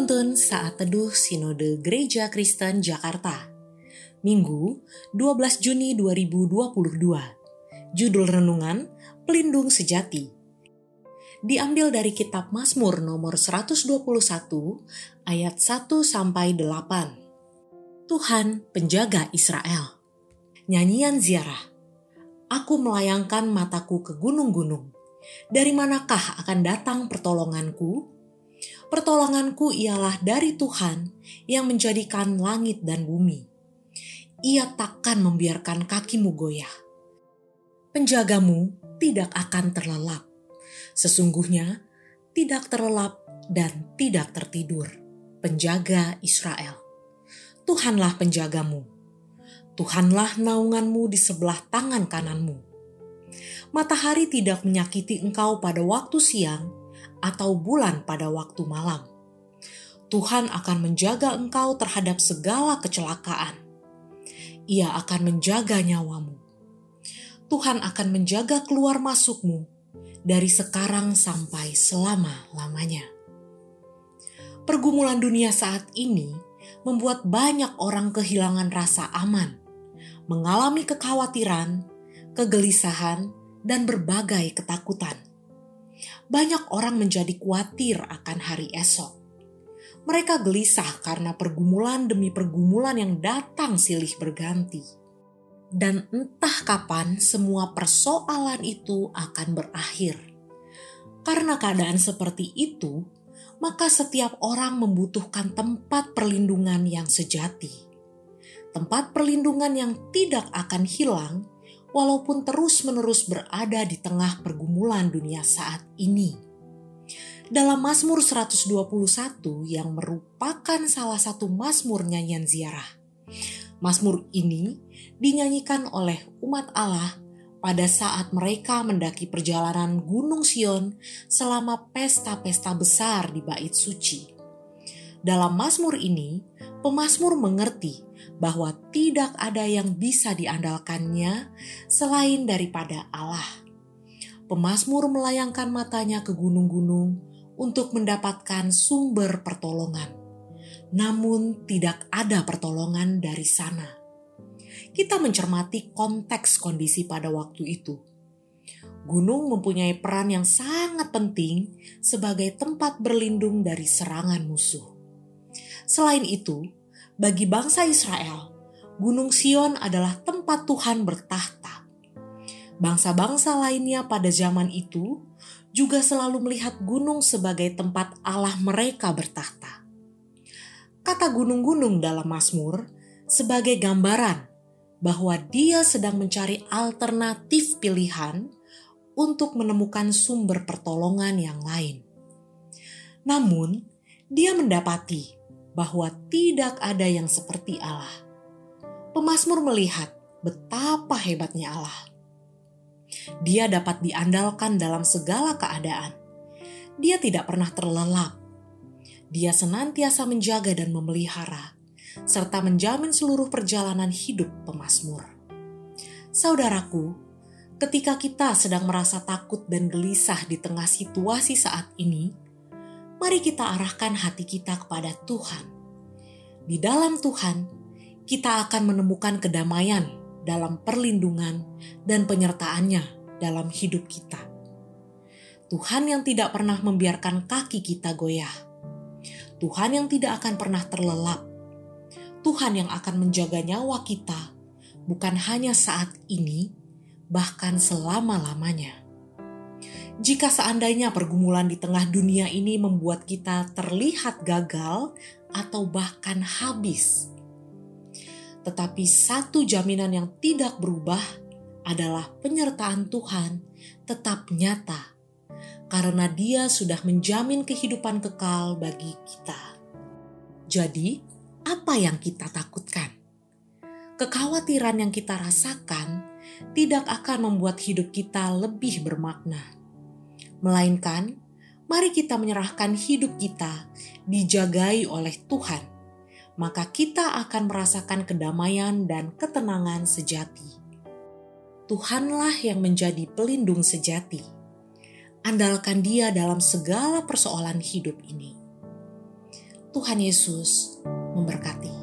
Penuntun Saat Teduh Sinode Gereja Kristen Jakarta. Minggu 12 Juni 2022 Judul Renungan Pelindung Sejati. Diambil dari kitab Mazmur nomor 121 ayat 1 sampai 8 Tuhan penjaga Israel. Nyanyian ziarah. Aku melayangkan mataku ke gunung-gunung. Dari manakah akan datang pertolonganku? Pertolonganku ialah dari Tuhan yang menjadikan langit dan bumi. Ia takkan membiarkan kakimu goyah. Penjagamu tidak akan terlelap. Sesungguhnya tidak terlelap dan tidak tertidur. Penjaga Israel. Tuhanlah penjagamu. Tuhanlah naunganmu di sebelah tangan kananmu. Matahari tidak menyakiti engkau pada waktu siang, atau bulan pada waktu malam. Tuhan akan menjaga engkau terhadap segala kecelakaan. Ia akan menjaga nyawamu. Tuhan akan menjaga keluar masukmu dari sekarang sampai selama-lamanya. Pergumulan dunia saat ini membuat banyak orang kehilangan rasa aman, mengalami kekhawatiran, kegelisahan, dan berbagai ketakutan banyak orang menjadi khawatir akan hari esok. Mereka gelisah karena pergumulan demi pergumulan yang datang silih berganti. Dan entah kapan semua persoalan itu akan berakhir. Karena keadaan seperti itu, maka setiap orang membutuhkan tempat perlindungan yang sejati. Tempat perlindungan yang tidak akan hilang walaupun terus-menerus berada di tengah pergumulan dunia saat ini. Dalam Mazmur 121 yang merupakan salah satu Mazmur nyanyian ziarah. Mazmur ini dinyanyikan oleh umat Allah pada saat mereka mendaki perjalanan Gunung Sion selama pesta-pesta besar di bait suci. Dalam Mazmur ini, pemazmur mengerti bahwa tidak ada yang bisa diandalkannya selain daripada Allah. Pemazmur melayangkan matanya ke gunung-gunung untuk mendapatkan sumber pertolongan, namun tidak ada pertolongan dari sana. Kita mencermati konteks kondisi pada waktu itu. Gunung mempunyai peran yang sangat penting sebagai tempat berlindung dari serangan musuh. Selain itu, bagi bangsa Israel, Gunung Sion adalah tempat Tuhan bertahta. Bangsa-bangsa lainnya pada zaman itu juga selalu melihat gunung sebagai tempat Allah mereka bertahta. Kata gunung-gunung dalam Mazmur sebagai gambaran bahwa dia sedang mencari alternatif pilihan untuk menemukan sumber pertolongan yang lain. Namun, dia mendapati bahwa tidak ada yang seperti Allah. Pemasmur melihat betapa hebatnya Allah. Dia dapat diandalkan dalam segala keadaan. Dia tidak pernah terlelap. Dia senantiasa menjaga dan memelihara, serta menjamin seluruh perjalanan hidup pemasmur. Saudaraku, ketika kita sedang merasa takut dan gelisah di tengah situasi saat ini, mari kita arahkan hati kita kepada Tuhan. Di dalam Tuhan, kita akan menemukan kedamaian dalam perlindungan dan penyertaannya dalam hidup kita. Tuhan yang tidak pernah membiarkan kaki kita goyah. Tuhan yang tidak akan pernah terlelap. Tuhan yang akan menjaga nyawa kita, bukan hanya saat ini, bahkan selama-lamanya. Jika seandainya pergumulan di tengah dunia ini membuat kita terlihat gagal atau bahkan habis, tetapi satu jaminan yang tidak berubah adalah penyertaan Tuhan tetap nyata, karena Dia sudah menjamin kehidupan kekal bagi kita. Jadi, apa yang kita takutkan? Kekhawatiran yang kita rasakan tidak akan membuat hidup kita lebih bermakna melainkan mari kita menyerahkan hidup kita dijagai oleh Tuhan, maka kita akan merasakan kedamaian dan ketenangan sejati. Tuhanlah yang menjadi pelindung sejati. Andalkan Dia dalam segala persoalan hidup ini. Tuhan Yesus memberkati.